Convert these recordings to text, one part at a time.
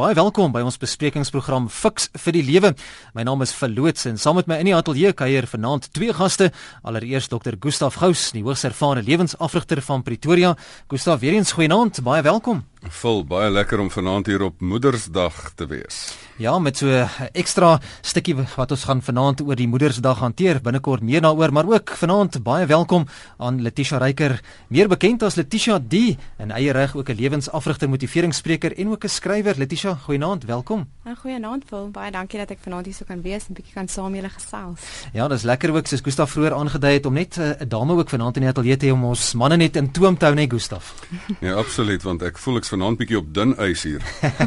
Baie welkom by ons besprekingsprogram Fix vir die Lewe. My naam is Verloots en saam met my in die ateljee kuier vanaand twee gaste. Allereers Dr. Gustaf Gous, die hoogs ervare lewensafrigter van Pretoria. Gustaf, weer eens goeienaand, baie welkom. Vol baie lekker om vanaand hier op Moedersdag te wees. Ja, met so 'n ekstra stukkie wat ons gaan vanaand oor die Moedersdag hanteer, binnekort meer daaroor, maar ook vanaand baie welkom aan Letitia Reiker, meer bekend as Letitia D, en eie reg ook 'n lewensafrigter, motiveringsspreker en ook 'n skrywer. Letitia, goeienaand, welkom. Nou goeienaand, Phil. Baie dankie dat ek vanaand hier so kan wees en bietjie kan saam julle gesels. Ja, dis lekker ook soos Gustaf vroeër aangedui het om net eh, 'n uh, dame ook vanaand in die ateljee te hê om ons manne net in toom te hou, nee Gustaf. Ja, absoluut, want ek voel ek's vanaand bietjie op dun ys hier.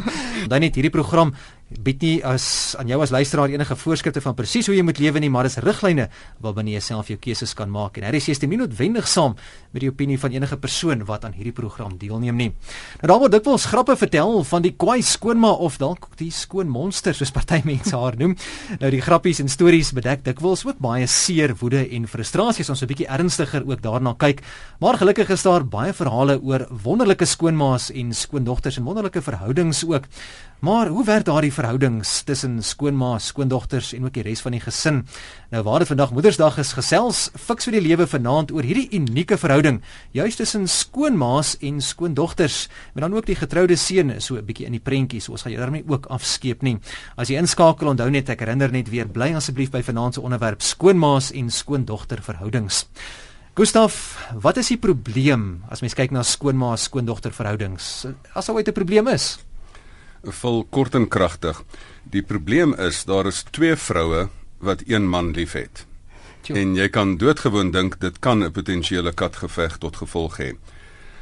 Dan net hierdie program bied nie as aan jou as luisteraar enige voorskrifte van presies hoe jy moet lewe nie, maar dis riglyne waarbinne jy self jou keuses kan maak. En hierdie is nie noodwendig saam met die opinie van enige persoon wat aan hierdie program deelneem nie. Nou daar word dikwels grappe vertel van die kwai skoonma of dalk die skoon monster soos party mense haar noem. Nou die grappies en stories bedek dikwels ook baie seer, woede en frustrasies. Ons 'n bietjie ernstiger ook daarna kyk. Maar gelukkig is daar baie verhale oor wonderlike skoonmaas en skoondogters en wonderlike verhoudings ook. Maar hoe werk daardie verhoudings tussen skoonma, skoondogters en ook die res van die gesin? Nou waar dit vandag Moedersdag is, gesels fiks vir die lewe vanaand oor hierdie unieke verhouding, juis tussen skoonmaas en skoondogters, maar dan ook die getroude seun so 'n bietjie in die prentjie, so ons gaan daarmee ook afskeep nie. As jy inskakel, onthou net ek herinner net weer bly asseblief by vanaand se onderwerp skoonmaas en skoondogter verhoudings. Gustaf, wat is die probleem as mens kyk na skoonma skoondogter verhoudings? As daar ooit 'n probleem is? Vol kort en kragtig. Die probleem is daar is twee vroue wat een man liefhet. En jy kan doodgewoon dink dit kan 'n potensiële katgeveg tot gevolg hê.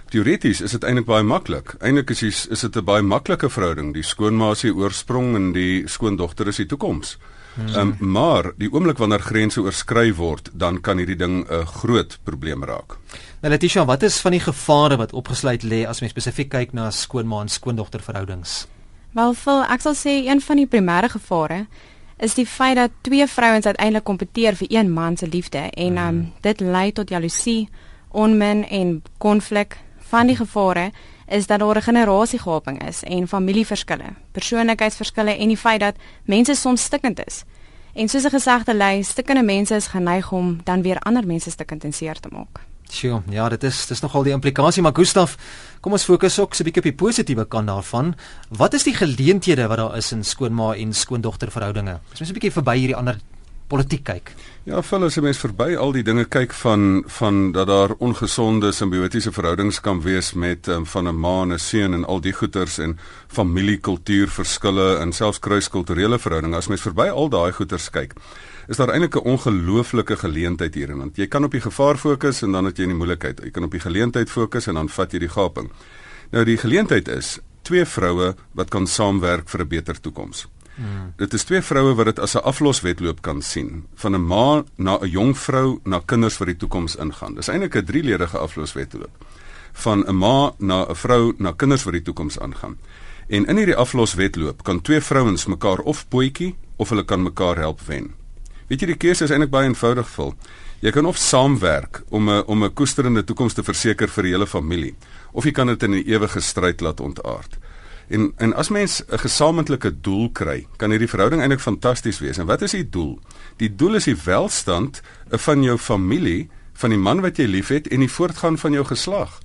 Teoreties is dit eintlik baie maklik. Eintlik is dit is dit 'n baie maklike verhouding. Die skoonma is die oorsprong en die skoondogter is die toekoms. Hmm. Um, maar die oomblik wanneer grense oorskry word, dan kan hierdie ding 'n groot probleem raak. Nou Letitia, wat is van die gevare wat opgesluit lê as mens spesifiek kyk na skoonma en skoondogter verhoudings? Wel, Phil, ek sal sê een van die primêre gevare is die feit dat twee vrouens uiteindelik kompeteer vir een man se liefde en um, dit lei tot jaloesie, onmin en konflik. Van die gevare is dat daar 'n generasiegaping is en familieverskille, persoonlikheidsverskille en die feit dat mense soms stikkend is. En soos 'n gesegde lei, stikkende mense is geneig om dan weer ander mense stikkend en seer te maak. Sjoe, ja, dit is dis nogal die implikasie, maar Gustaf, kom ons fokus ook so 'n bietjie op die positiewe kant daarvan. Wat is die geleenthede wat daar is in skoonma en skoondogter verhoudinge? Ons moet 'n bietjie verby hierdie ander politiek kyk. Ja, val as 'n mens verby al die dinge kyk van van dat daar ongesonde simbiotiese verhoudings kan wees met um, van 'n ma en 'n seun en al die goeters en familiekultuurverskille en selfs kruiskulturele verhoudinge. As mens verby al daai goeters kyk, is daar eintlik 'n ongelooflike geleentheid hierin want jy kan op die gevaar fokus en dan het jy die moeilikheid. Jy kan op die geleentheid fokus en dan vat jy die gaping. Nou die geleentheid is twee vroue wat kan saamwerk vir 'n beter toekoms. Hmm. Dit is twee vroue wat dit as 'n afloswetloop kan sien van 'n ma na 'n jong vrou na kinders vir die toekoms ingaan. Dis eintlik 'n drieledige afloswetloop van 'n ma na 'n vrou na kinders vir die toekoms aangaan. En in hierdie afloswetloop kan twee vrouens mekaar of potjie of hulle kan mekaar help wen. Weet jy die keuse is eintlik baie eenvoudig vol. Jy kan of saamwerk om 'n om 'n koesterende toekoms te verseker vir die hele familie of jy kan dit in 'n ewige stryd laat ontaard. En en as mens 'n gesamentlike doel kry, kan hierdie verhouding eintlik fantasties wees. En wat is die doel? Die doel is die welstand van jou familie, van die man wat jy liefhet en die voortgaan van jou geslag.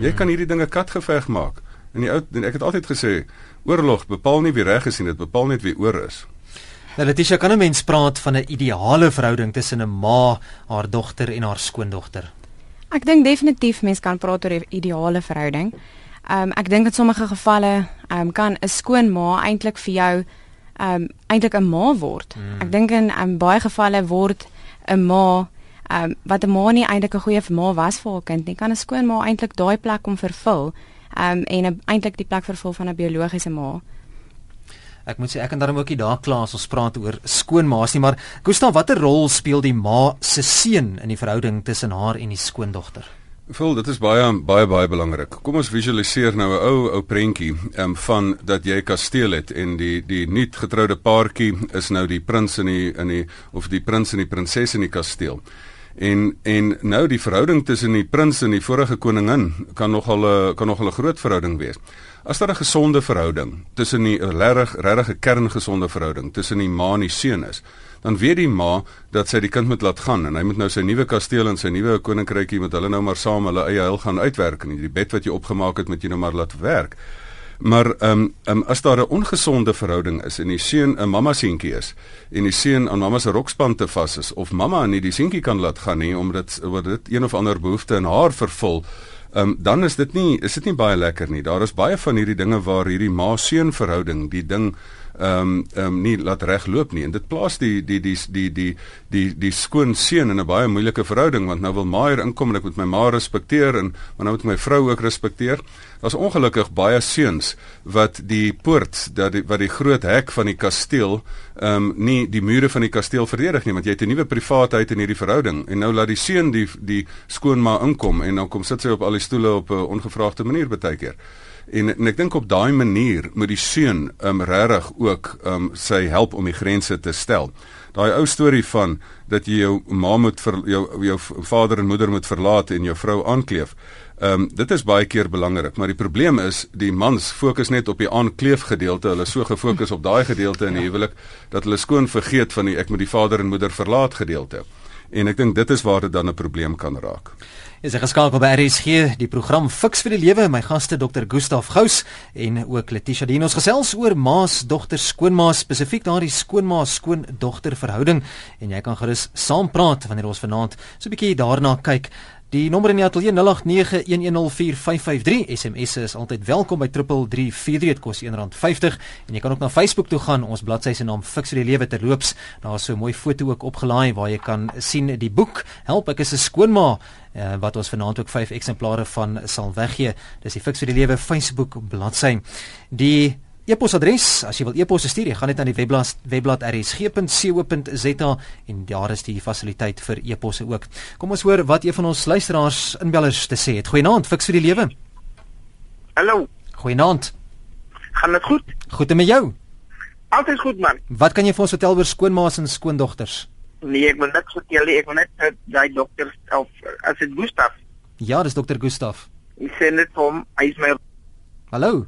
Jy kan hierdie dinge katgeveg maak. En die ou ek het altyd gesê, oorlog bepaal nie wie reg is nie, dit bepaal net wie oor is. Nou Letitia, kan 'n mens praat van 'n ideale verhouding tussen 'n ma, haar dogter en haar skoondogter? Ek dink definitief mens kan praat oor 'n ideale verhouding. Ehm um, ek dink in sommige gevalle ehm um, kan 'n skoonma eintlik vir jou ehm um, eintlik 'n ma word. Hmm. Ek dink in um, baie gevalle word 'n ma ehm um, wat 'n ma nie eintlik 'n goeie ma was vir haar kind nie, kan 'n skoonma eintlik daai plek om vervul. Ehm um, en eintlik die plek vervul van 'n biologiese ma. Ek moet sê ek kan daarom ook nie daar klaar as ons praat oor skoonmaas nie, maar Gustav, watter rol speel die ma se seun in die verhouding tussen haar en die skoondogter? Vol, dit is baie baie baie belangrik. Kom ons visualiseer nou 'n ou ou prentjie um, van dat jy kasteel het en die die nuut getroude paartjie is nou die prins in die in die of die prins en die prinses in die kasteel. En en nou die verhouding tussen die prins en die vorige koningin kan nogal 'n kan nogal 'n groot verhouding wees. As daar 'n gesonde verhouding tussen die regtig regtig 'n kerngesonde verhouding tussen die ma en die seun is, dan weet die ma dat sy die kind moet laat gaan en hy moet nou sy nuwe kasteel en sy nuwe koninkrykie met hulle nou maar saam hulle eie huil gaan uitwerk en die bed wat jy opgemaak het moet jy nou maar laat werk. Maar ehm um, um, as daar 'n ongesonde verhouding is en die seun 'n mamma seentjie is en die seun aan mamma se rokspan te vas is of mamma nie die seentjie kan laat gaan nie omdat omdat dit een of ander behoefte in haar vervul, ehm um, dan is dit nie is dit nie baie lekker nie. Daar is baie van hierdie dinge waar hierdie ma-seun verhouding, die ding ehm um, ehm um, nie laat regloop nie en dit plaas die die die die die die die skoon seun in 'n baie moeilike verhouding want nou wil ma hier inkom en ek moet my ma respekteer en maar nou moet my vrou ook respekteer. Daar's ongelukkig baie seuns wat die poort dat die, wat die groot hek van die kasteel ehm um, nie die mure van die kasteel verdedig nie want jy het 'n nuwe privaatheid in hierdie verhouding en nou laat die seun die die skoonma inkom en dan kom sit sy op al die stoele op 'n ongevraagde manier baie keer. En en ek dink op daai manier moet die seun um regtig ook um sy help om die grense te stel. Daai ou storie van dat jy jou ma moet vir jou jou vader en moeder moet verlaat en jou vrou aankleef. Um dit is baie keer belangrik, maar die probleem is die mans fokus net op die aankleef gedeelte. Hulle is so gefokus op daai gedeelte in die huwelik dat hulle skoon vergeet van die ek moet die vader en moeder verlaat gedeelte. En ek dink dit is waar dit dan 'n probleem kan raak. Is geskakel by RSG, die program Fix vir die Lewe, my gaste Dr. Gustaf Gous en ook Letitia Dinos gesels oor maas, dogter, skoonma, spesifiek daardie skoonma skoondogter verhouding en jy kan gerus saam praat wanneer ons vanaand so 'n bietjie daarna kyk. Die nommer in die ateljee 0891104553 SMS is altyd welkom by 3343 dit kos R1.50 en jy kan ook na Facebook toe gaan ons bladsy se naam Fix vir die lewe terloops daar is so 'n mooi foto ook opgelaai waar jy kan sien die boek help ek is 'n skoonma uh, wat ons vanaand ook 5 eksemplare van sal weggee. Dis die Fix vir die Lewe Facebook bladsy. Die e-posadres, as jy wil e-posse stuur, jy gaan net aan die webblad webblad rsg.co.za en daar is die fasiliteit vir e-posse ook. Kom ons hoor wat een van ons luisteraars inbellers te sê het. Goeienaand, Fix vir die Lewe. Hallo. Goeienaand. Gaan dit goed? Goed en met jou? Altyd goed man. Wat kan jy vir ons vertel oor skoonmaas en skoondogters? Nee, ek wil net vertel, ek wil net daai dokter of as dit Gustaf. Ja, dis dokter Gustaf. Ek sê net hom, hy is my Hallo.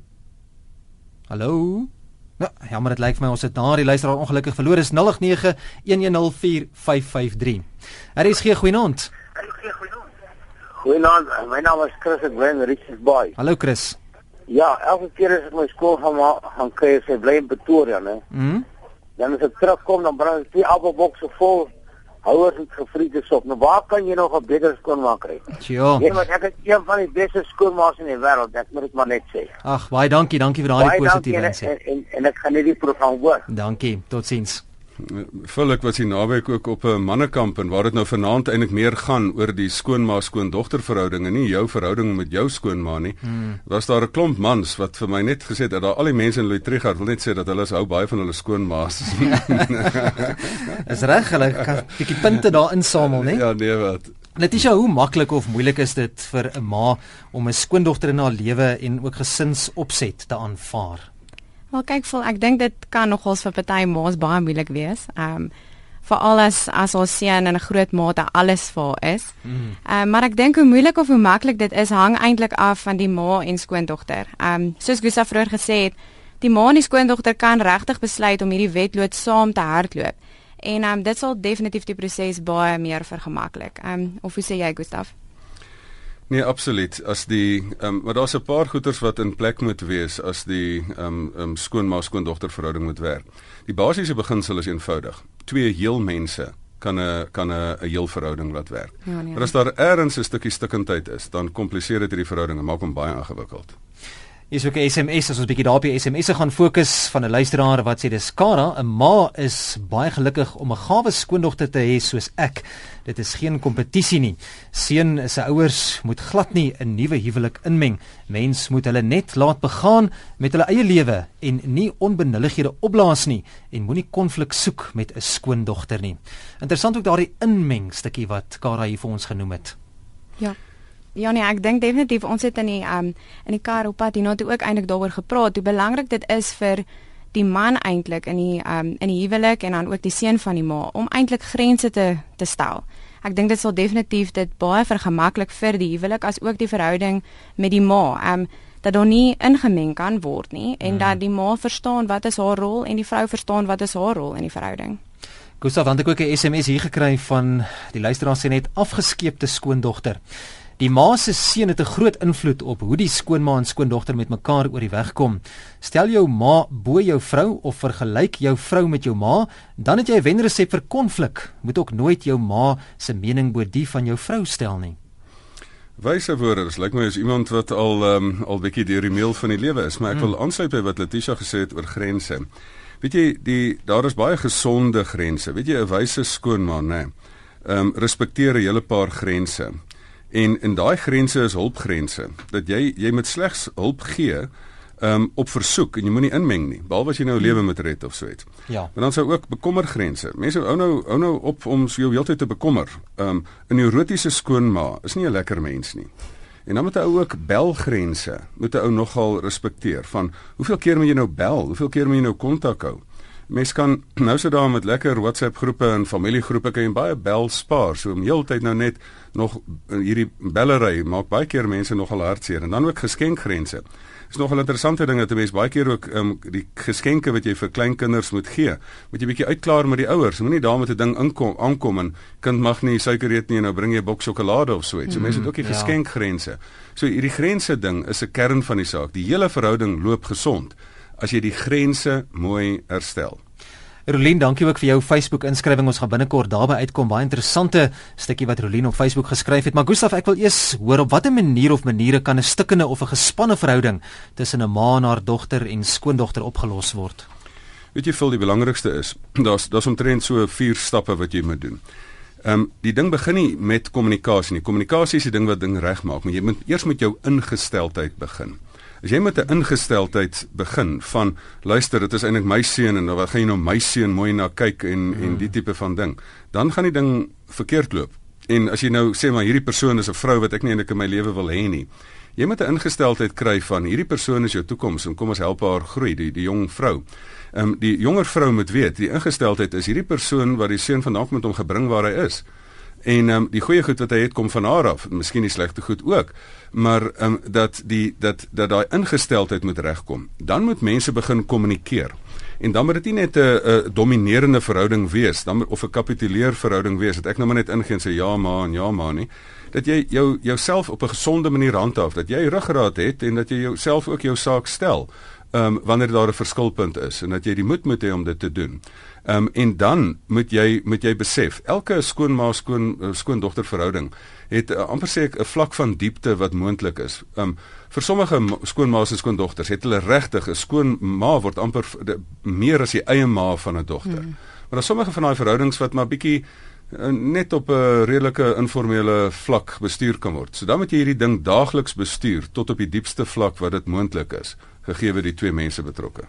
Hallo. Ja, jammer dit lyk vir my ons het daardie luisteraar ongelukkig verloor. Is 0891104553. Er is geen goeienaand. Goeienaand, my naam is Chris ek bly in Richards Bay. Hallo Chris. Ja, elke keer as ek my skool gaan gaan kry, sy bly in Pretoria, né? Mhm. Mm dan as ek terugkom dan bring ek twee appelbokse vol houers met gefriede sop. Nou waar kan jy nog 'n beter skoonmaak kry? Ja. Nee, maar ek is een van die beste skoonmaaks in die wêreld, ek moet dit maar net sê. Ag, baie dankie, dankie vir daardie positiewe insig. En, en en ek gaan net die program hoor. Dankie. Totsiens. Vul ek was hier naweek ook op 'n mannekamp en waar dit nou vanaand eintlik meer gaan oor die skoonma skoondogter verhouding en nie jou verhouding met jou skoonma nie. Hmm. Was daar 'n klomp mans wat vir my net gesê het dat daar al die mense in Louitrigard wil net sê dat hulle hou baie van hulle skoonmaas. is reg, hulle kan 'n bietjie punte daar insamel, né? Ja, nee wat. Netisha, hoe maklik of moeilik is dit vir 'n ma om 'n skoondogter in haar lewe en ook gesinsopset te aanvaar? Wel kyk vol, ek dink dit kan nogals vir party ma's baie moeilik wees. Ehm um, veral as as ons sien in 'n groot mate alles vir is. Ehm mm. um, maar ek dink hoe moeilik of hoe maklik dit is hang eintlik af van die ma en skoondogter. Ehm um, soos Gustav vroeër gesê het, die ma en die skoondogter kan regtig besluit om hierdie wedloop saam te hardloop. En ehm um, dit sal definitief die proses baie meer vergemaklik. Ehm um, of hoe sê jy Gustav? Nee, absoluut. As die ehm um, maar daar's 'n paar goeters wat in plek moet wees as die ehm um, ehm um, skoonma skoondogter verhouding moet werk. Die basiese beginsel is eenvoudig. Twee heel mense kan 'n kan 'n 'n heel verhouding laat werk. Ja, nee, maar as daar ergens 'n stukkie stikkindheid is, dan kompliseer dit hierdie verhouding en maak hom baie ingewikkeld. Hier is ook 'n SMS as ons bietjie die SMS'e gaan fokus van 'n luisteraar wat sê dis Kara, 'n ma is baie gelukkig om 'n gawe skoondogter te hê soos ek. Dit is geen kompetisie nie. Seun se ouers moet glad nie 'n nuwe huwelik inmeng. Mens moet hulle net laat begaan met hulle eie lewe en nie onbenullighede opblaas nie en moenie konflik soek met 'n skoondogter nie. Interessant ook daardie inmeng stukkie wat Kara hier vir ons genoem het. Ja. Ja nee, ek dink definitief ons het in die um in die kar op pad hierna toe ook eintlik daaroor gepraat hoe belangrik dit is vir die man eintlik in die um in die huwelik en dan ook die seun van die ma om eintlik grense te te stel. ek dink dit sal definitief dit baie vergemaklik vir die huwelik as ook die verhouding met die ma. Um, dat daar nie ingemeng kan word nie en hmm. dat die ma verstaan wat is haar rol en die vrou verstaan wat is haar rol in die verhouding. Gustav, want ek ook 'n SMS hier gekry van die luisteraar sê net afgeskeepte skoondogter. Die ma se seun het 'n groot invloed op hoe die skoonma en skoondogter met mekaar oor die weg kom. Stel jou ma bo jou vrou of vergelyk jou vrou met jou ma, dan het jy 'n wenresep vir konflik. Moet ook nooit jou ma se mening bo die van jou vrou stel nie. Wyse woorde, dit lyk my is iemand wat al um, al bietjie deur die meel van die lewe is, maar ek wil hmm. aansluit by wat Letitia gesê het oor grense. Weet jy, die daar is baie gesonde grense. Weet jy, 'n wyse skoonma, nê. Nee, ehm um, respekteer 'n hele paar grense. En in daai grense is hulpgrense. Dat jy jy moet slegs hulp gee um op versoek en jy moenie inmeng nie behalwe as jy nou lewe met red of so iets. Ja. Maar dan sou ook bekommergrense. Mense hou nou hou nou op om jou heeltyd te bekommer. Um 'n neurotiese skoonma is nie 'n lekker mens nie. En dan moet 'n ou ook belgrense. Moet 'n ou nogal respekteer van hoeveel keer moet jy nou bel? Hoeveel keer moet jy nou kontak hou? Mens kan nou so daar met lekker WhatsApp groepe en familiegroepe kan jy baie bel spaar. So om heeltyd nou net nog hierdie bellery maak baie keer mense nogal hartseer en dan ook geskenkgrense. Dis nog 'n interessante ding dat 'n mens baie keer ook um, die geskenke wat jy vir kleinkinders moet gee, moet jy bietjie uitklaar met die ouers. Moenie daar met 'n ding inkom aankom en kind mag nie suiker eet nie en nou bring jy 'n boks sjokolade of so iets. So mense het ook die mm, ja. geskenkgrense. So hierdie grense ding is 'n kern van die saak. Die hele verhouding loop gesond as jy die grense mooi herstel. Rolien, dankie ook vir jou Facebook inskrywing. Ons gaan binnekort daarby uitkom. Baie interessante stukkie wat Rolien op Facebook geskryf het. Maar Gustaf, ek wil eers hoor op watter manier of maniere kan 'n stikkende of 'n gespanne verhouding tussen 'n ma en haar dogter en skoondogter opgelos word? Weet jy, veel die belangrikste is, daar's daar's omtrent so vier stappe wat jy moet doen. Ehm um, die ding begin nie met kommunikasie nie. Kommunikasie is die ding wat ding regmaak, maar jy moet eers met jou ingesteldheid begin. As jy met 'n ingesteldheid begin van luister, dit is eintlik my seun en dan gaan jy nou my seun mooi na kyk en mm. en die tipe van ding, dan gaan die ding verkeerd loop. En as jy nou sê maar hierdie persoon is 'n vrou wat ek nie eintlik in my lewe wil hê nie. Jy moet 'n ingesteldheid kry van hierdie persoon is jou toekoms en kom ons help haar groei, die die jong vrou. Ehm um, die jonger vrou moet weet, die ingesteldheid is hierdie persoon wat die seun vandaan met hom gebring waar hy is. En ehm um, die goeie goed wat hy het kom van haar af, miskien die slegte goed ook. Maar ehm um, dat die dat dat daai ingesteldheid moet regkom. Dan moet mense begin kommunikeer. En dan moet dit nie net 'n 'n dominerende verhouding wees, dan of 'n kapituleer verhouding wees dat ek nou maar net ingaan sê ja maar en ja maar nie. Dat jy jou jouself op 'n gesonde manier handhaaf, dat jy ruggraat het en dat jy jouself ook jou saak stel. Ehm um, wanneer daar 'n verskilpunt is en dat jy die moed moet hê om dit te doen. Ehm um, en dan moet jy moet jy besef, elke skoonma skoon eh, skoondogter verhouding het uh, amper sê ek 'n vlak van diepte wat moontlik is. Ehm um, vir sommige skoonma's en skoondogters het hulle regtig 'n skoonma word amper de, meer as die eie ma van 'n dogter. Hmm. Maar daar sommige van daai verhoudings wat maar bietjie uh, net op 'n redelike informele vlak bestuur kan word. So dan moet jy hierdie ding daagliks bestuur tot op die diepste vlak wat dit moontlik is, gegee word die twee mense betrokke.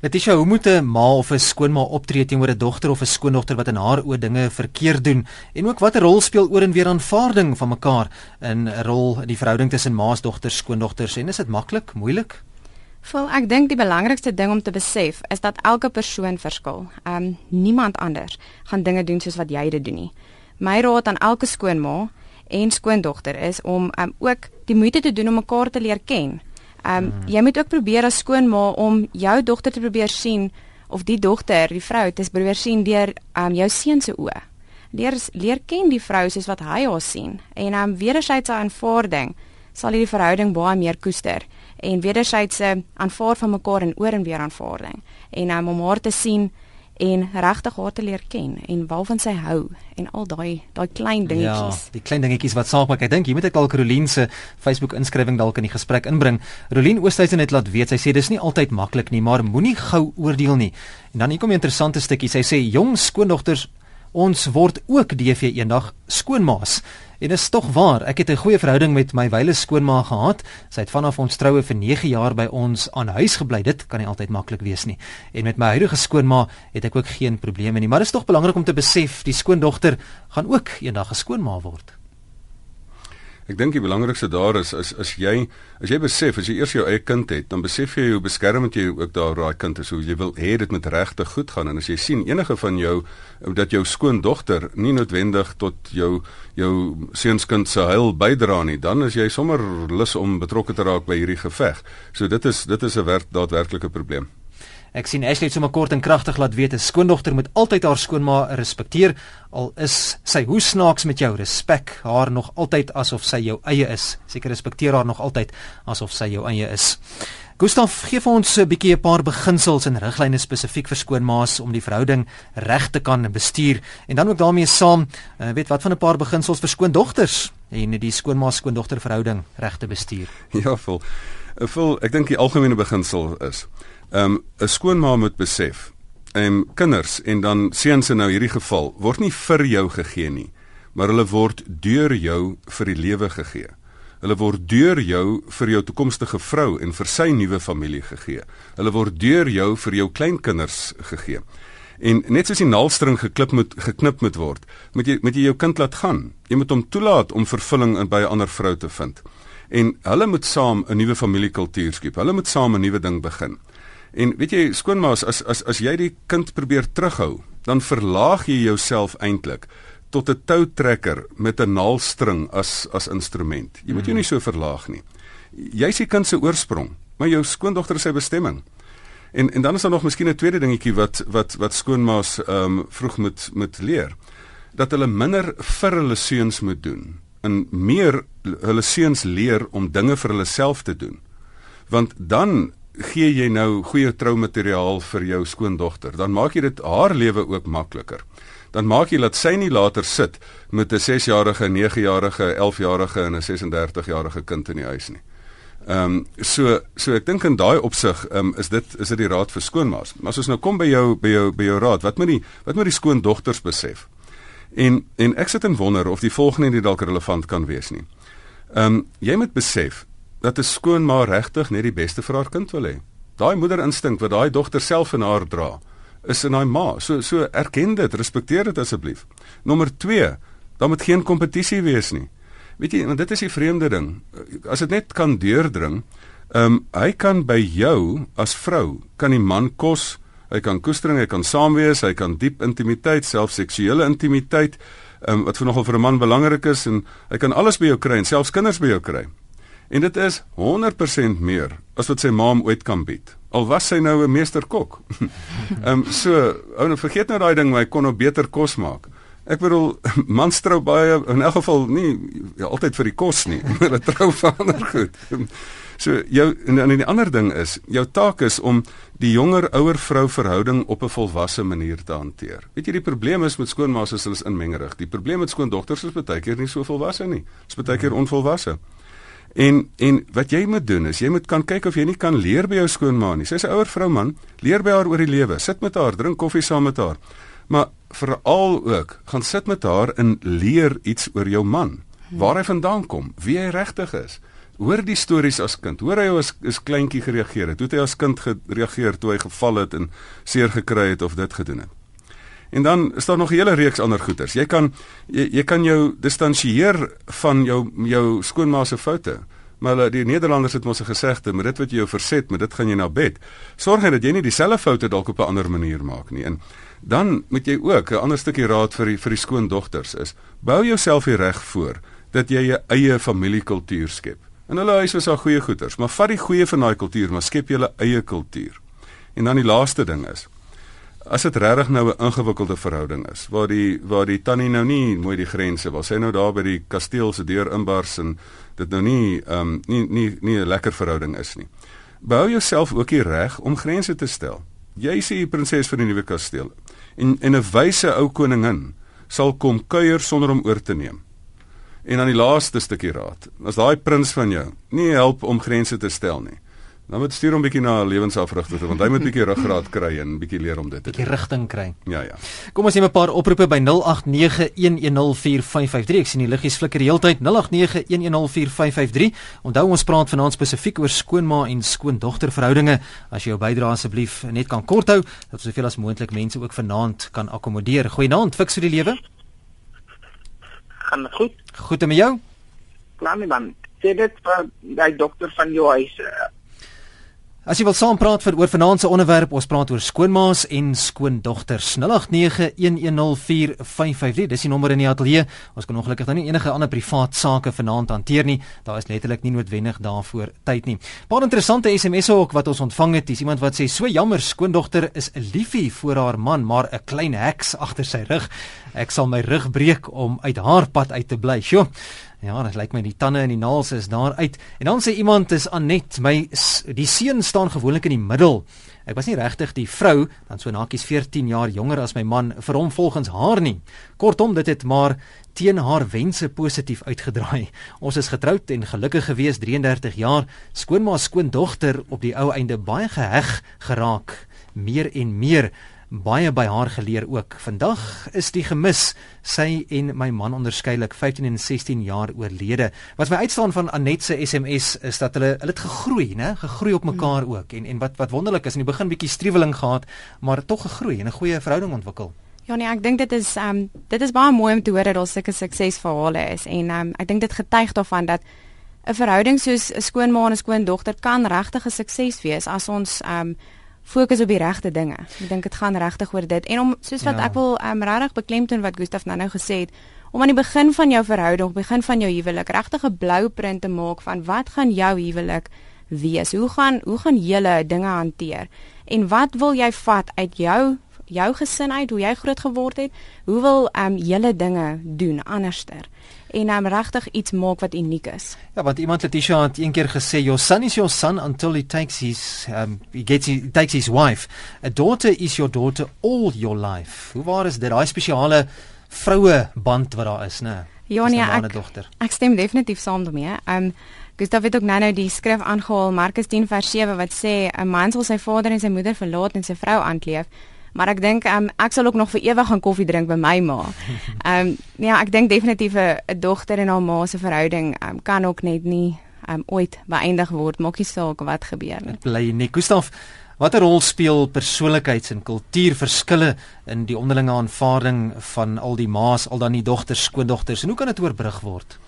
Letitia, hoe moet 'n ma of 'n skoonma optree teenoor 'n dogter of 'n skoondogter wat in haar oë dinge verkeerd doen en ook watter rol speel oor en weer aanvaarding van mekaar in 'n rol in die verhouding tussen ma's dogters, skoondogters en is dit maklik, moeilik? Vol ek dink die belangrikste ding om te besef is dat elke persoon verskil. Ehm um, niemand anders gaan dinge doen soos wat jy dit doen nie. My raad aan elke skoonma en skoondogter is om um, ook die moeite te doen om mekaar te leer ken. Ehm um, mm. jy moet ook probeer as skoonma om jou dogter te probeer sien of die dogter, die vrou, te probeer sien deur ehm um, jou seun se oë. Leer leer ken die vrou soos wat hy haar sien en ehm um, wederwysige aanvaarding sal hierdie verhouding baie meer koester en wederwysige aanvaar van mekaar en oor en weer aanvaarding en um, om haar te sien en regtig haar te leer ken en waarvan sy hou en al daai daai klein dingetjies. Ja, die klein dingetjies wat saak maak. Ek dink jy moet ek al Caroline se Facebook inskrywing dalk in die gesprek inbring. Caroline Oosthuizen het laat weet sy sê dis nie altyd maklik nie, maar moenie gou oordeel nie. En dan hier kom 'n interessante stukkie. Sy sê jong skoondogters ons word ook DV eendag skoonmaas. En dit is tog waar. Ek het 'n goeie verhouding met my wyle skoonma gehad. Sy het vanaf ons troue vir 9 jaar by ons aan huis gebly. Dit kan nie altyd maklik wees nie. En met my huidige skoonma het ek ook geen probleme nie. Maar dit is tog belangrik om te besef die skoondogter gaan ook eendag 'n skoonma word. Ek dink die belangrikste daar is is as jy as jy besef as jy eers jou eie kind het, dan besef jy hoe beskermend jy ook daar daai kind is. Hoe jy wil hê dit moet regtig goed gaan en as jy sien enige van jou dat jou skoondogter nie noodwendig tot jou jou seunskind se heil bydra nie, dan is jy sommer lus om betrokke te raak by hierdie geveg. So dit is dit is 'n werk daadwerklike probleem. Ek sien Ashley het sommer kort en kragtig laat weet 'n skoondogter moet altyd haar skoonma respekteer al is sy hoe snaaks met jou respek haar nog altyd asof sy jou eie is. Seker respekteer haar nog altyd asof sy jou eie is Gustaf gee vir ons 'n bietjie 'n paar beginsels en riglyne spesifiek vir skoonmaas om die verhouding reg te kan bestuur. En dan ook daarmee saam uh, weet wat van 'n paar beginsels vir skoondogters en die skoonmaas skoondogter verhouding reg te bestuur. Ja vol vol ek dink die algemene beginsel is um, 'n skoonma moet besef, ehm um, kinders en dan seuns in nou hierdie geval word nie vir jou gegee nie, maar hulle word deur jou vir die lewe gegee. Hulle word deur jou vir jou toekomstige vrou en vir sy nuwe familie gegee. Hulle word deur jou vir jou kleinkinders gegee. En net soos die naalstring geklip moet geknip moet word, moet jy moet jy jou kind laat gaan. Jy moet hom toelaat om vervulling in by 'n ander vrou te vind. En hulle moet saam 'n nuwe familiekultuur skep. Hulle moet saam 'n nuwe ding begin. En weet jy skoonmaas as as as jy die kind probeer terughou, dan verlaag jy jouself eintlik tot 'n toutrekker met 'n naalstring as as instrument. Jy moet jou nie so verlaag nie. Jy is die kind se oorsprong, maar jou skoondogter is sy bestemming. En en dan is daar nog miskien 'n tweede dingetjie wat wat wat skoonmaas ehm um, vroeg moet moet leer dat hulle minder vir hulle seuns moet doen en meer hulle seuns leer om dinge vir hulle self te doen. Want dan gee jy nou goeie troumateriaal vir jou skoondogter, dan maak jy dit haar lewe ook makliker. Dan maak jy dat sy nie later sit met 'n 6-jarige, 9-jarige, 11-jarige en 'n 36-jarige kind in die huis nie. Ehm um, so so ek dink in daai opsig ehm um, is dit is dit die raad vir skoonmaas. Maar as ons nou kom by jou by jou by jou raad, wat moet die wat moet die skoondogters besef? En en ek sit en wonder of die volgende nie dalk relevant kan wees nie. Ehm um, jy moet besef dat 'n skoonma regtig net die beste vir haar kind wil hê. Daai moederinstink wat daai dogter self in haar dra, is in haar ma. So so erken dit, respekteer dit asseblief. Nommer 2, daar moet geen kompetisie wees nie. Weet jy, want dit is die vreemde ding. As dit net kan deurdring, ehm um, hy kan by jou as vrou kan die man kos, hy kan koestering, hy kan saam wees, hy kan diep intimiteit, selfs seksuele intimiteit, ehm um, wat vir nogal vir 'n man belangrik is en hy kan alles by jou kry en selfs kinders by jou kry. En dit is 100% meer as wat sy ma ooit kan bied. Al was sy nou 'n meesterkok. Ehm um, so, ou nou vergeet nou daai ding, hy kon nou beter kos maak. Ek bedoel mans trou baie in elk geval nie ja, altyd vir die kos nie, maar hulle trou vir ander goed. So jou en, en die ander ding is, jou taak is om die jonger ouer vrou verhouding op 'n volwasse manier te hanteer. Weet jy die probleem is met skoonmaas is hulle is inmengerig. Die probleem met skoondogters is baie keer nie so volwasse nie. Dis baie keer onvolwasse. En en wat jy moet doen is jy moet kan kyk of jy nie kan leer by jou skoonma nie. Sy's 'n ouer vrou man, leer by haar oor die lewe. Sit met haar, drink koffie saam met haar. Maar veral ook, gaan sit met haar en leer iets oor jou man. Waar hy vandaan kom, wie hy regtig is. Hoor die stories as kind. Hoor hy as as kleintjie gereageer het. Hoe het hy as kind gereageer toe hy geval het en seer gekry het of dit gedoen het? En dan is daar nog 'n hele reeks ander goeters. Jy kan jy, jy kan jou distansieer van jou jou skoonma se foute. Maar die Nederlanders het mos 'n gesegde, met dit wat jy jou verset, met dit gaan jy na bed. Sorg net dat jy nie dieselfde foute dalk op 'n ander manier maak nie. En dan moet jy ook 'n ander stukkie raad vir die vir die skoondogters is: bou jouself hier reg voor dat jy 'n eie familiekultuur skep. En hulle huis is al goeie goeters, maar vat die goeie van daai kultuur, maar skep jou eie kultuur. En dan die laaste ding is: as dit regtig nou 'n ingewikkelde verhouding is waar die waar die tannie nou nie mooi die grense wil sy nou daar by die kasteel se deur inbars en dit nou nie ehm um, nie nie nie 'n lekker verhouding is nie. Bou jouself ook die reg om grense te stel. Jy sê die prinses van die nuwe kasteel en en 'n wyse ou koningin sal kom kuier sonder om oor te neem. En dan die laaste stukkie raad as daai prins van jou nie help om grense te stel nie Dan moet stuur hom bietjie na 'n lewensafrigter toe want hy moet bietjie ruggraat kry en bietjie leer om dit te doen. Bietjie rigting kry. Ja ja. Kom ons neem 'n paar oproepe by 0891104553. Ek sien die liggies flikker die hele tyd. 0891104553. Onthou ons praat vanaand spesifiek oor skoonma en skoondogter verhoudinge. As jy jou bydrae asseblief net kan kort hou, dat soveel as moontlik mense ook vanaand kan akkommodeer. Goeienaand, fiks vir die lewe. Gaan goed. Goed en met jou? klaar nie man. Sê dit vir daai dokter van jou huis. As jy wil saam praat vir oor vanaand se onderwerp, ons praat oor skoonmaas en skoondogters. 0891104553. Dis die nommer in die ateljee. Ons kan ongelukkig dan nie enige ander privaat sake vanaand hanteer nie. Daar is letterlik nie noodwendig daarvoor tyd nie. Paar interessante SMS'e ook wat ons ontvang het. Dis iemand wat sê: "So jammer, skoondogter is 'n liefie vir haar man, maar 'n klein heks agter sy rug. Ek sal my rug breek om uit haar pad uit te bly." Sjoe. Ja, dit lyk my die tande en die naels is daar uit. En dan sê iemand is Anet, my die seun staan gewoonlik in die middel. Ek was nie regtig die vrou, dan so nakies 14 jaar jonger as my man vir hom volgens haar nie. Kortom, dit het maar teen haar wense positief uitgedraai. Ons is getroud en gelukkig gewees 33 jaar. Skoonma skoondogter op die ou einde baie geheg geraak, meer en meer baie by haar geleer ook. Vandag is die gemis sy en my man onderskeidelik 15 en 16 jaar oorlede. Wat my uitstaan van Anet se SMS is dat hulle hulle het gegroei, né? Gegroei op mekaar mm. ook. En en wat wat wonderlik is, in die begin bietjie streweling gehad, maar tog gegroei en 'n goeie verhouding ontwikkel. Ja nee, ek dink dit is ehm um, dit is baie mooi om te hoor dat daar sulke suksesverhale is en ehm um, ek dink dit getuig daarvan dat 'n verhouding soos 'n skoonma en 'n skoondogter kan regtig 'n sukses wees as ons ehm um, fokus op die regte dinge. Ek dink dit gaan regtig oor dit. En om soos wat ja. ek wil um, regtig beklemtoon wat Gustaf nou nou gesê het, om aan die begin van jou verhouding, begin van jou huwelik, regtig 'n blouprint te maak van wat gaan jou huwelik wees? Hoe gaan hoe gaan julle dinge hanteer? En wat wil jy vat uit jou jou gesin uit, hoe jy groot geword het? Hoe wil ehm um, julle dinge doen anderster? En um, regtig iets maak wat uniek is. Ja, want iemand het Tisha het een keer gesê your son is your son until he takes his um he gets he takes his wife. A daughter is your daughter all your life. Hoe waar is dit daai spesiale vroue band wat daar is, né? Ja, nee, ek, ek stem definitief saam daarmee. Um Gustav het ook nou nou die skrif aangehaal Markus 10 vers 7 wat sê 'n man sal sy vader en sy moeder verlaat en sy vrou aankleef maar ek dink um, ek sal ook nog vir ewig gaan koffie drink by my ma. Ehm um, ja, ek dink definitief 'n dogter en haar ma se verhouding um, kan ook net nie um, ooit beëindig word maak nie saak wat gebeur nie. Bly nie. Gustaf, watter rol speel persoonlikheids- en kultuurverskille in die onderlinge aanvaarding van al die ma's, al dan die dogters, skoondogters en hoe kan dit oorbrug word?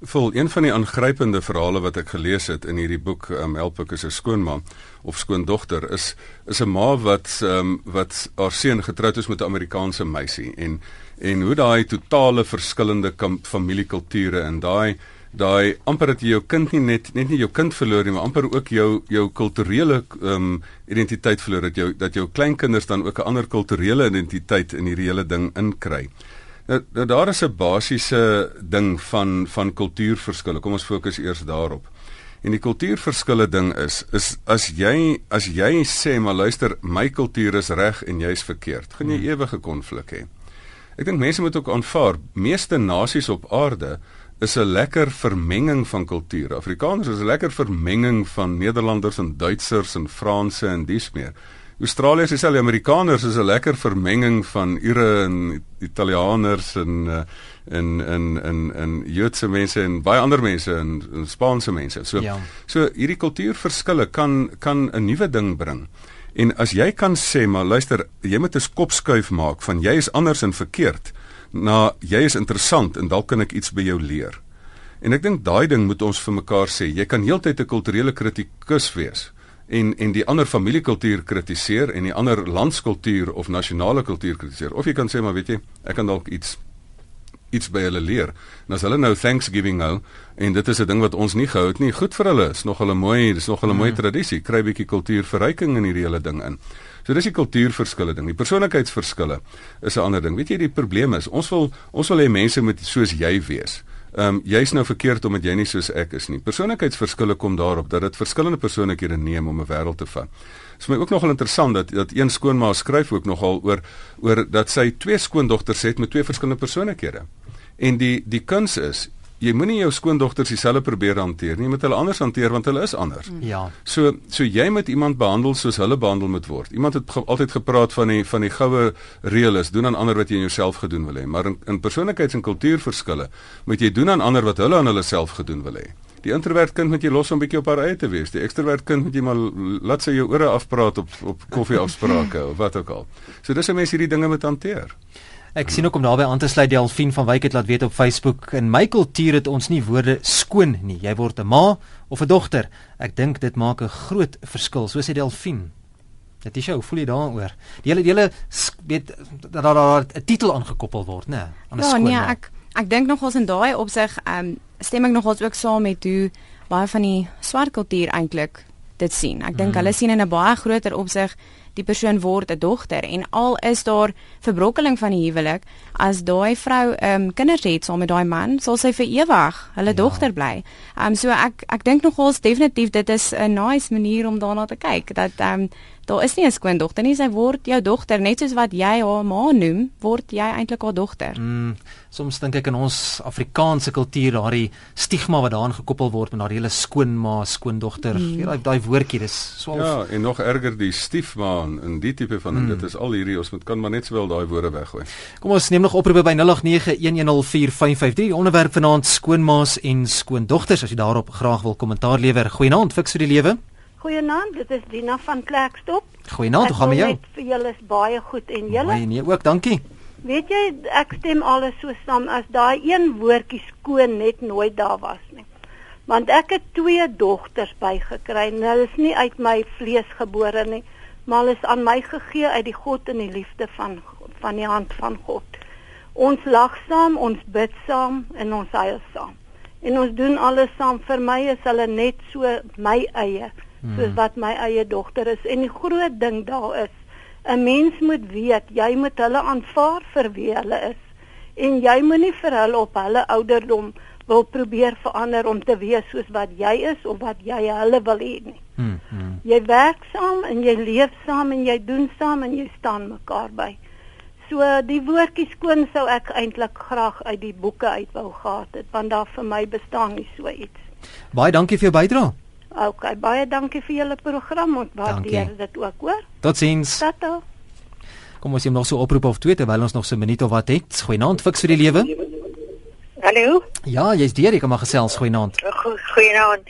Vol een van die aangrypende verhale wat ek gelees het in hierdie boek um, Help ek is 'n skoonma of skoondogter is is 'n ma wat um, wat haar seun getroud is met 'n Amerikaanse meisie en en hoe daai totale verskillende familiekulture en daai daai amper dat jy jou kind nie net net nie jou kind verloor nie maar amper ook jou jou kulturele um, identiteit verloor dat jou dat jou kleinkinders dan ook 'n ander kulturele identiteit in hierdie hele ding inkry. Nou, nou daar is 'n basiese ding van van kultuurverskille. Kom ons fokus eers daarop. En die kultuurverskille ding is is as jy as jy sê maar luister, my kultuur is reg en jy's verkeerd, gaan jy hmm. ewige konflik hê. Ek dink mense moet ook aanvaar, meeste nasies op aarde is 'n lekker vermenging van kulture. Afrikaners is 'n lekker vermenging van Nederlanders en Duitsers en Franse en dies meer. Australiërs is al die Amerikaners is 'n lekker vermenging van Ire en Italianers en uh, en en en en Joodse mense en baie ander mense en, en Spaanse mense. So ja. so hierdie kultuurverskille kan kan 'n nuwe ding bring. En as jy kan sê maar luister, jy moet 'n skopskuif maak van jy is anders en verkeerd na jy is interessant en dalk kan ek iets by jou leer. En ek dink daai ding moet ons vir mekaar sê. Jy kan heeltyd 'n kulturele kritikus wees en en die ander familiekultuur kritiseer en die ander landskultuur of nasionale kultuur kritiseer. Of jy kan sê maar weet jy, ek kan dalk iets iets by hulle leer. En as hulle nou Thanksgiving hou en dit is 'n ding wat ons nie gehou het nie, goed vir hulle. Is nog hulle mooi, dis nog hulle mooi mm. tradisie. Kry bietjie kultuurverryking in hierdie hele ding in. So dis die kultuurverskille ding. Die persoonlikheidsverskille is 'n ander ding. Weet jy die probleem is, ons wil ons wil hê mense moet soos jy wees. Ehm um, jy's nou verkeerd omdat jy nie soos ek is nie. Persoonlikheidsverskille kom daarop dat dit verskillende persoonlikhede neem om 'n wêreld te vat. Dit is my ook nogal interessant dat dat een skoonma skryf ook nogal oor oor dat sy twee skoondogters het met twee verskillende persoonlikhede. En die die kuns is jy moenie jou skoondogters dieselfde probeer hanteer nie, jy moet hulle anders hanteer want hulle is anders. Mm. Ja. So so jy moet iemand behandel soos hulle behandel moet word. Iemand het ge, altyd gepraat van die van die goue reël is doen aan ander wat jy in jouself gedoen wil hê, maar in, in persoonlikheids- en kultuurverskille moet jy doen aan ander wat hulle aan hulle self gedoen wil hê. Die introvert kind moet jy los om bietjie op haar eie te wees. Die ekstrovert kind moet jy maar laat sy jou ore afpraat op op koffieafsprake of wat ook al. So dis 'n mens hierdie dinge moet hanteer. Ek sien ook om daarbey aan te sluit Delfien van Wyk het laat weet op Facebook in my kultuur het ons nie woorde skoon nie. Jy word 'n ma of 'n dogter. Ek dink dit maak 'n groot verskil, so sê Delfien. Dit is hoe voel jy daaroor? Die hele die hele weet dat daar 'n titel aangekoppel word, né? Aan 'n Ja, skoon nee, ma. ek ek dink nogals in daai opsig ehm um, stem ek nogals ook saam met hoe baie van die swart kultuur eintlik dit sien. Ek dink Mm. hulle sien in 'n baie groter opsig die persoon word 'n dogter en al is daar verbrokkeling van die huwelik, as daai vrou ehm um, kinders het saam met daai man, sal sy vir ewig hulle Ja. dogter bly. Ehm um, so ek ek dink nogals definitief dit is 'n nice manier om daarna te kyk dat ehm um, daar is nie 'n skoondogter nie, sy word jou dogter net soos wat jy haar ma noem, word jy eintlik haar dogter. Mm, soms dink ek in ons Afrikaanse kultuur daardie stigma wat daaraan gekoppel word met daardie hele skoonma, skoondogter, mm. daai daai woordjie, dis swaalf. Ja, en nog erger die stiefma en die tipe van mm. dit is al hierdie ons moet kan maar net sowel daai woorde weggooi. Kom ons neem nog oproepe by 0891104553. Onderwerp vanaand skoonmaas en skoondogters as jy daarop graag wil kommentaar lewer. Goeienaand, fiks vir die lewe. Goeienaand, dit is Dina van Klerksdorp. Goeienaand, hoe gaan met jou? Ek vir julle is baie goed en julle, Baie nee, ook dankie. weet jy, ek stem alles so saam as daai een woordjie skoon net nooit daar was nie. Want ek het twee dogters bygekry en hulle is nie uit my vlees gebore nie, maar hulle is aan my gegee uit die God en die liefde van van die hand van God. Ons lag saam, ons bid saam en ons huil saam. En ons doen alles saam. Vir my is hulle net so my eie, soos wat my eie dogter is. En die groot ding daar is, 'n mens moet weet, jy moet hulle aanvaar vir wie hulle is. En jy moenie vir hulle op hulle ouderdom wil probeer verander om te wees soos wat jy is of wat jy hulle wil hê nie. Mm, mm. Jy werk saam en jy leef saam en jy doen saam en jy staan mekaar by. So die woordjie skoon sou ek eintlik graag uit die boeke uit wou gehad het want daar vir my bestaan nie so iets. Baie dankie vir jou bydrae. OK, baie dankie vir julle program. Ons waardeer dit ook, hoor. Totsiens. Tata. Kom ons neem nog so 'n oproep of twee terwyl ons nog so 'n minuut of wat het. Goeienaand, fiks vir die lewe. Hallo. Ja, jy's deur, jy kan maar gesels. Goeienaand. Go Goeienaand.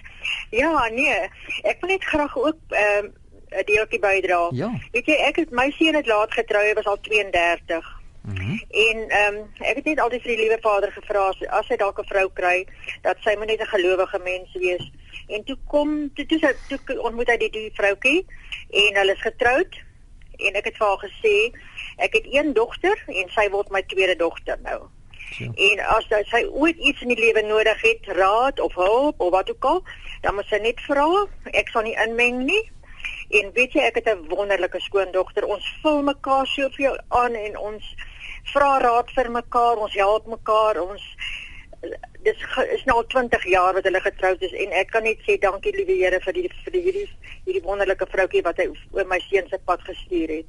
Ja, nee. Ek wil net graag ook ehm um, 'n deeltjie bydra. Ja. Weet jy, ek het my seun het laat getrou, hy was al 32. Mhm. Mm En ehm um, ek het net altyd vir die liewe Vader gevra as, as hy dalk 'n vrou kry, dat sy moet net 'n gelowige mens wees. En toe kom toe toe, toe, toe ontmoet hy die, die vroutjie en hulle is getroud en ek het vir haar gesê ek het een dogter en sy word my tweede dogter nou. Ja. En as sy, sy ooit iets in die lewe nodig het, raad of hulp of wat ook al, dan moet sy net vra. Ek sal nie inmeng nie. En weet jy, ek het 'n wonderlike skoondogter. Ons vul mekaar soveel aan en ons vra raad vir mekaar, ons help mekaar. Ons dis is nou al 20 jaar wat hulle getroud is en ek kan net sê dankie liewe Here vir die vir die hierdie hierdie wonderlike vroutjie wat hy oor my seun se pad gestuur het.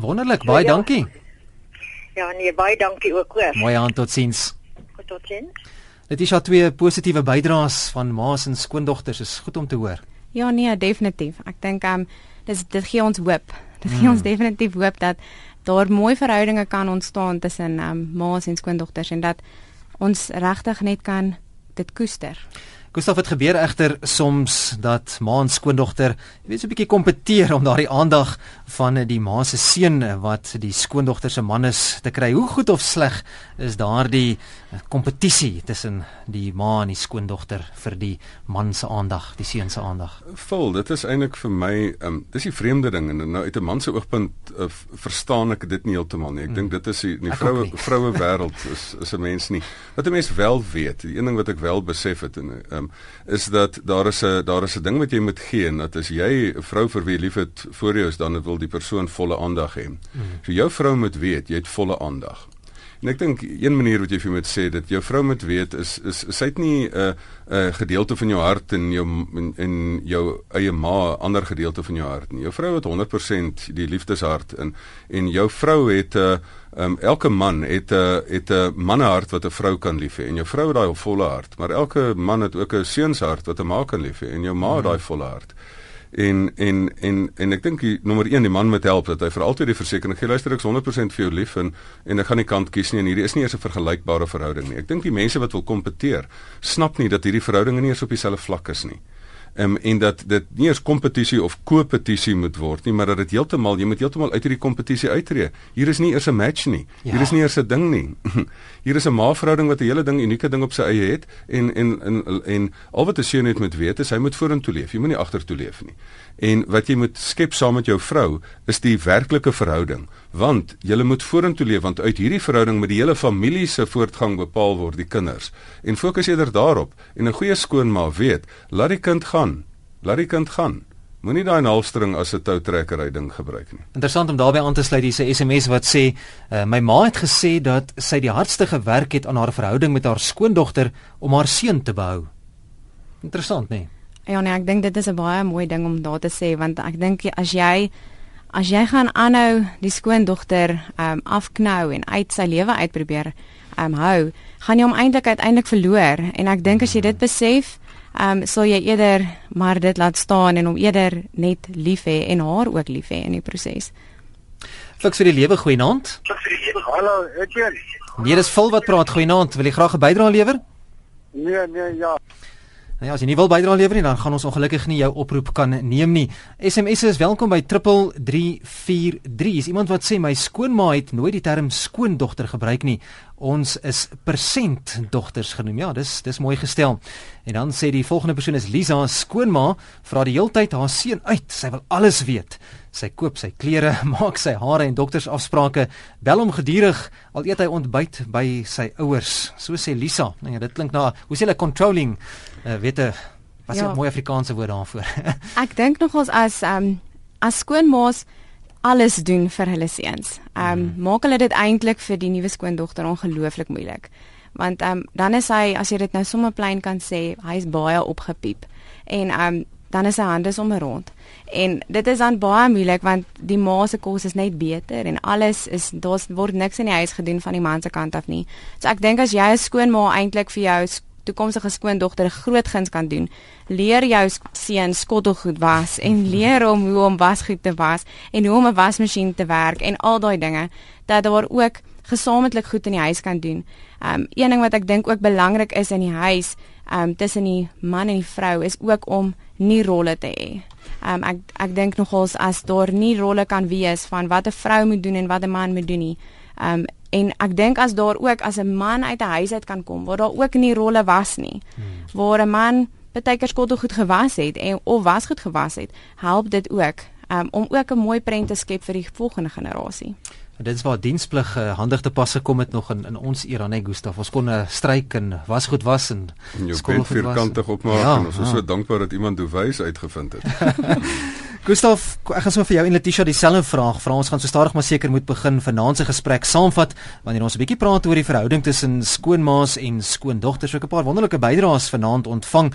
Wonderlik, baie ja. dankie. Ja nee, baie dankie ook hoor. Mooi aan totsiens. Totsiens. Dit is al twee positiewe bydraes van ma's en skoondogters. Is goed om te hoor. Ja nee, definitief. Ek dink ehm um, dis dit gee ons hoop. Dit gee ons definitief hoop dat daar mooi verhoudinge kan ontstaan tussen ehm um, ma's en skoondogters en dat ons regtig net kan dit koester. Gustav het gebeur egter soms dat ma en skoondogter, weet so 'n bietjie kompeteer om daardie aandag van die ma se seun wat die skoondogter se man is te kry. Hoe goed of sleg is daardie kompetisie tussen die ma en die skoondogter vir die man se aandag, die seun se aandag? Vol, dit is eintlik vir my, um, dis die vreemde ding en nou uit 'n man se oogpunt uh, verstaan ek dit nie heeltemal nie. Ek dink dit is die, die vroue vroue wêreld is is 'n mens nie. Wat 'n mens wel weet, die een ding wat ek wel besef het en um, is dat daar is 'n daar is 'n ding wat jy moet gee en dat as jy 'n vrou vir wie jy liefhet voor jou is, dan wil die persoon volle aandag hê. So jou vrou moet weet jy het volle aandag. En ek dink een manier wat jy vir moet sê dat jou vrou moet weet is is sy het nie 'n uh, 'n uh, gedeelte van jou hart en jou en, en jou eie ma ander gedeelte van jou hart nie. Jou vrou het 100% die liefdeshart en en jou vrou het 'n uh, um, elke man het 'n uh, het 'n uh, mannehart wat 'n vrou kan lief hê en jou vrou het daai volle hart, maar elke man het ook 'n seunshart wat 'n ma kan lief hê en jou ma het daai volle hart. En en en en ek dink die nommer 1 die man moet help dat hy vir altyd die versekering gee luister ek's 100% vir jou lief en en ek gaan nie kant kies nie en hierdie is nie eers 'n vergelykbare verhouding nie. Ek dink die mense wat wil kompeteer, snap nie dat hierdie verhoudinge nie eens op dieselfde vlak is nie. Um, en dat dit nie eens kompetisie of kompetisie moet word nie, maar dat dit heeltemal jy moet heeltemal uit hierdie kompetisie uittreë. Hier is nie eers 'n match nie. Ja. Hier is nie eers 'n ding nie. Hier is 'n maatverhouding wat 'n hele ding unieke ding op sy eie het en en en en al wat 'n seun net moet weet is hy moet vorentoe leef. Jy moenie agtertoe leef nie. En wat jy moet skep saam met jou vrou is die werklike verhouding, want jy moet vorentoe leef want uit hierdie verhouding met die hele familie se voortgang bepaal word die kinders. En fokus eerder daarop en 'n goeie skoonma weet, laat die kind gaan. Laat die kind gaan. Moenie daai halfstring as 'n toutrekkery ding gebruik nie. Interessant om daarbey aan te sluit hierse SMS wat sê uh, my ma het gesê dat sy die hardste gewerk het aan haar verhouding met haar skoondogter om haar seun te behou. Interessant, nê? Nee? Ja nee, ek dink dit is 'n baie mooi ding om daar te sê want ek dink as jy as jy gaan aanhou die skoondogter um afknou en uit sy lewe uitprobeer um hou, gaan jy hom eintlik uiteindelik verloor en ek dink as jy dit besef, um sal jy eerder maar dit laat staan en hom eerder net lief hê en haar ook lief hê in die proses. Fiks vir die lewe goeienaand. Hallo, Etienne. Nee, dis vol wat praat goeienaand. Wil jy graag 'n bydrae lewer? Nee, nee, ja. Nou ja, as jy nie wil bydra lewer nie, dan gaan ons ongelukkig nie jou oproep kan neem nie. SMS is welkom by 3343. Is iemand wat sê my skoonma het nooit die term skoondogter gebruik nie. Ons is persent dogters genoem. Ja, dis dis mooi gestel. En dan sê die volgende persoon is Lisa skoonma, vra die heeltyd haar seun uit. Sy wil alles weet. Sy koop sy klere, maak sy hare en doktersafsprake, bel hom gedurig al eet hy ontbyt by sy ouers. So sê Lisa. Ja, dit klink na hoe sê hulle controlling uh, weet jy wat is 'n ja. mooi Afrikaanse woord daarvoor? ek dink nogals as um, as skoonmaas alles doen vir hulle seuns. Ehm um, mm. maak hulle dit eintlik vir die nuwe skoondogter ongelooflik moeilik. Want ehm um, dan is hy as jy dit nou sommer plain kan sê, hy's baie opgepiep. En ehm um, dan is sy hande sommer rond. En dit is dan baie moeilik want die ma se kos is net beter en alles is daar's word niks in die huis gedoen van die man se kant af nie. So ek dink as jy 'n skoonma eintlik vir jou toekomstige skoondogter 'n groot guns kan doen. Leer jou seun skottelgoed was en leer hom hoe om wasgoed te was en hoe om 'n wasmasjien te werk en al daai dinge dat daar ook gesamentlik goed in die huis kan doen. Um een ding wat ek dink ook belangrik is in die huis, um tussen die man en die vrou is ook om nie rolle te hê. Um ek ek dink nogals as daar nie rolle kan wees van wat 'n vrou moet doen en wat 'n man moet doen nie. Um En ek dink as daar ook as 'n man uit 'n huis uit kan kom waar daar ook nie rolle was nie. Hmm. Waar 'n man baie keer skottel goed gewas het en of was goed gewas het, help dit ook um, om ook 'n mooi prent te skep vir die volgende generasie. En dit is waar diensplig uh, handig te pas gekom het nog in in ons era, nee Gustaf. Ons kon 'n uh, eh, stryk en was goed was en skool vierkantig opmaak ja, en ons is ja. so dankbaar dat iemand hoe wys uitgevind het. Gustaf, ek gaan sommer vir jou en Letitia dieselfde vraag vra. Ons gaan so stadig maar seker moet begin vanaand se gesprek saamvat wanneer ons 'n bietjie praat oor die verhouding tussen skoonmaas en skoondogters. Ek 'n paar wonderlike bydraes vanaand ontvang.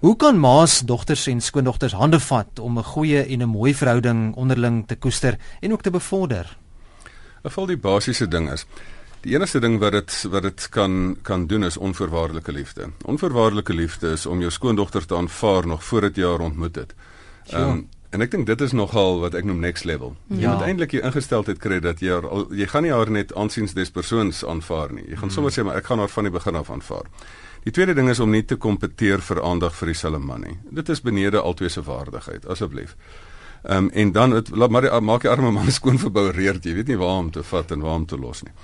Hoe kan maas, dogters en skoondogters hande vat om 'n goeie en 'n mooi verhouding onderling te koester en ook te bevorder? Vol die basiese ding is Die enigste ding wat dit wat dit kan kan doen is onvoorwaardelike liefde. Onvoorwaardelike liefde is om jou skoondogter te aanvaar nog voordat jy haar ontmoet het. Ehm um, En ek dink dit is nogal wat ek noem next level. Ja. Jy moet eintlik jou ingesteldheid kry dat jy al, jy gaan nie haar net aansiens des persoons aanvaar nie. Jy gaan hmm. sommer sê maar ek gaan haar van die begin af aanvaar. Die tweede ding is om nie te kompeteer vir aandag vir dieselfde man nie. Dit is benede altwee se waardigheid, asseblief. Ehm um, en dan het, laat maar die, maak die arme man skoon verboureerd. Jy weet nie waar om te vat en waar om te los nie.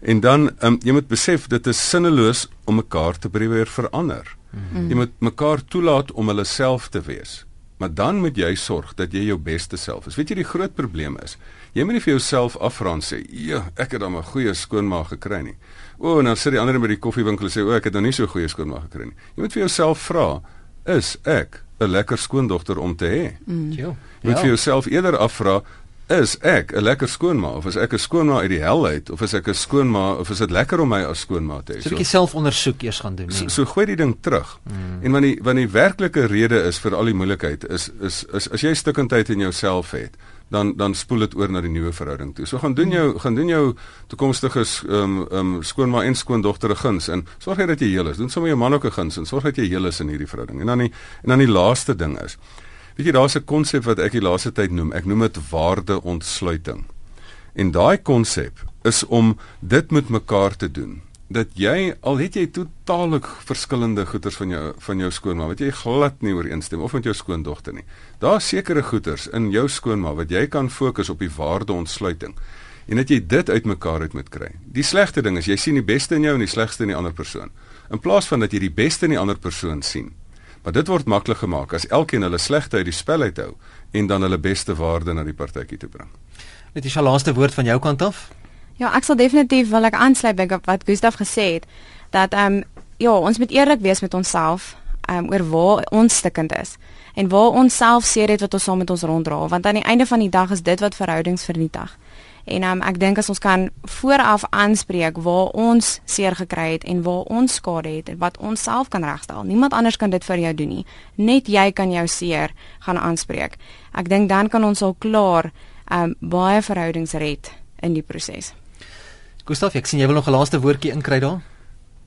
En dan ehm um, jy moet besef dit is sinneloos om mekaar te probeer verander. Hmm. Jy moet mekaar toelaat om hulle self te wees. Maar dan moet jy sorg dat jy jou beste self is. Weet jy die groot probleem is? Jy moet nie vir jouself afvra en sê, "Ja, ek het dan 'n goeie skoonmaag gekry nie." O, en dan sit die ander by die koffiewinkel en sê, "O, ek het nou nie so 'n goeie skoonmaag gekry nie." Jy moet vir jouself vra, "Is ek 'n lekker skoondogter om te hê?" Mm. Jy moet ja. vir jouself eerder afvra, is ek 'n lekker skoonma of is ek 'n skoonma uit die hel uit of is ek 'n skoonma of is dit lekker om my as skoonma te hê? So 'n bietjie selfondersoek eers gaan doen. So, nee. so gooi die ding terug. Mm. En want die want die werklike rede is vir al die moeilikheid is is is as jy stukkendheid in jouself het, dan dan spoel dit oor na die nuwe verhouding toe. So gaan doen jou gaan doen jou toekomstige ehm um, ehm um, skoonma en skoondogter 'n guns en sorg jy dat jy heel is. Doen sommer jou man ook 'n guns en sorg dat jy heel is in hierdie verhouding. En dan die en dan die laaste ding is Weet jy daar's 'n konsep wat ek die laaste tyd noem. Ek noem dit waardeontsluiting. En daai konsep is om dit met mekaar te doen. dat jy al het jy totaal verskillende goeters van jou van jou skoonma wat jy glad nie ooreenstem of met jou skoondogter nie. Daar's sekere goeters in jou skoonma wat jy kan fokus op die waardeontsluiting en dat jy dit uitmekaar uit moet kry. Die slegste ding is jy sien die beste in jou en die slegste in die ander persoon. In plaas van dat jy die beste in die ander persoon sien. Maar dit word maklik gemaak as elkeen hulle slegte uit die spel uithou en dan hulle beste waarde na die partytjie toe bring. Net die laaste woord van jou kant af. Ja, ek sal definitief wil ek aansluit by wat Gustaf gesê het dat ehm um, ja, ons moet eerlik wees met onsself ehm um, oor waar ons stikkend is en waar ons self seer het wat ons saam met ons ronddra want aan die einde van die dag is dit wat verhoudings vernietig. En um, ek dink as ons kan vooraf aanspreek waar ons seer gekry het en waar ons skade het en wat ons self kan regstel. Niemand anders kan dit vir jou doen nie. Net jy kan jou seer gaan aanspreek. Ek dink dan kan ons al klaar um baie verhoudings red in die proses. Gustaf, ek sien jy wil nog 'n laaste woordjie inkry daar.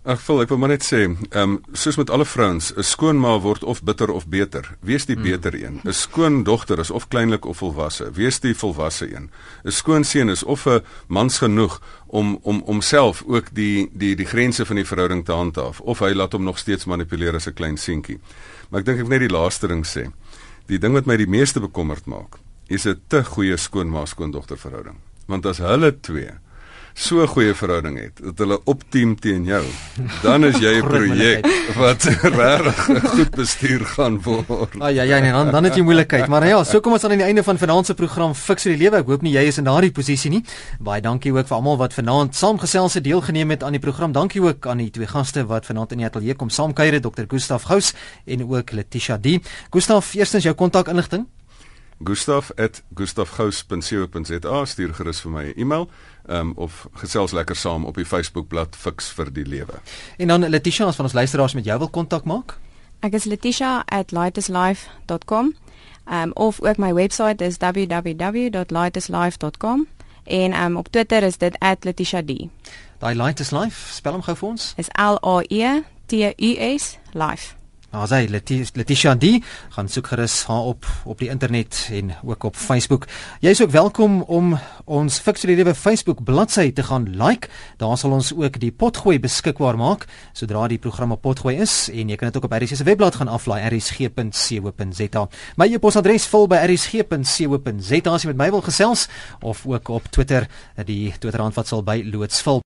Ag, vol, ek wil maar net sê, ehm um, soos met alle vrouens, 'n skoonma word of bitter of beter. Wees die mm. beter een. 'n Skoondogter is of kleinlik of volwasse. Wees die volwasse een. 'n Skoonseun is of 'n mans genoeg om om homself ook die die die grense van die verhouding te handhaaf of hy laat hom nog steeds manipuleer as 'n klein seentjie. Maar ek dink ek wil net die laaste ding sê. Die ding wat my die meeste bekommerd maak, is 'n te goeie skoonma skoondogter verhouding. Want as hulle twee so 'n goeie verhouding het dat hulle opteam teen jou, dan is jy 'n projek wat regtig goed bestuur gaan word. Ah ja ja, nee, dan dan het jy moeilikheid. Maar ja, so kom ons aan aan die einde van vanaand se program Fix vir die lewe. Ek hoop nie jy is in daardie posisie nie. Baie dankie ook vir almal wat vanaand saamgesels het, deelgeneem het aan die program. Dankie ook aan die twee gaste wat vanaand in die ateljee kom saamkuier, Dr. Gustaf Gous en ook Letitia D. Gustaf, eerstens jou kontakinligting gustaf@gustafgous.co.za stuur gerus vir my 'n e-mail um, of gesels lekker saam op die Facebookblad Fix vir die Lewe. En dan Letitia as van ons luisteraars met jou wil kontak maak? Ek is letitia@lightislife.com. Ehm um, of ook my webwerf is www.lightislife.com en um, op Twitter is dit @letitiad. Daai Light is Life, spel hom gou vir ons. Is L A E T U S life. Nou sy Letitia D gaan soek gerus haar op op die internet en ook op Facebook. Jy is ook welkom om ons Fix die Lewe Facebook bladsy te gaan like. Daar sal ons ook die potgooi beskikbaar maak sodra die program op potgooi is en jy kan dit ook op RSG se webblad gaan aflaai rsg.co.za. My e-posadres vul by rsg.co.za as jy met my wil gesels of ook op Twitter die Twitterhand wat sal by loods vul.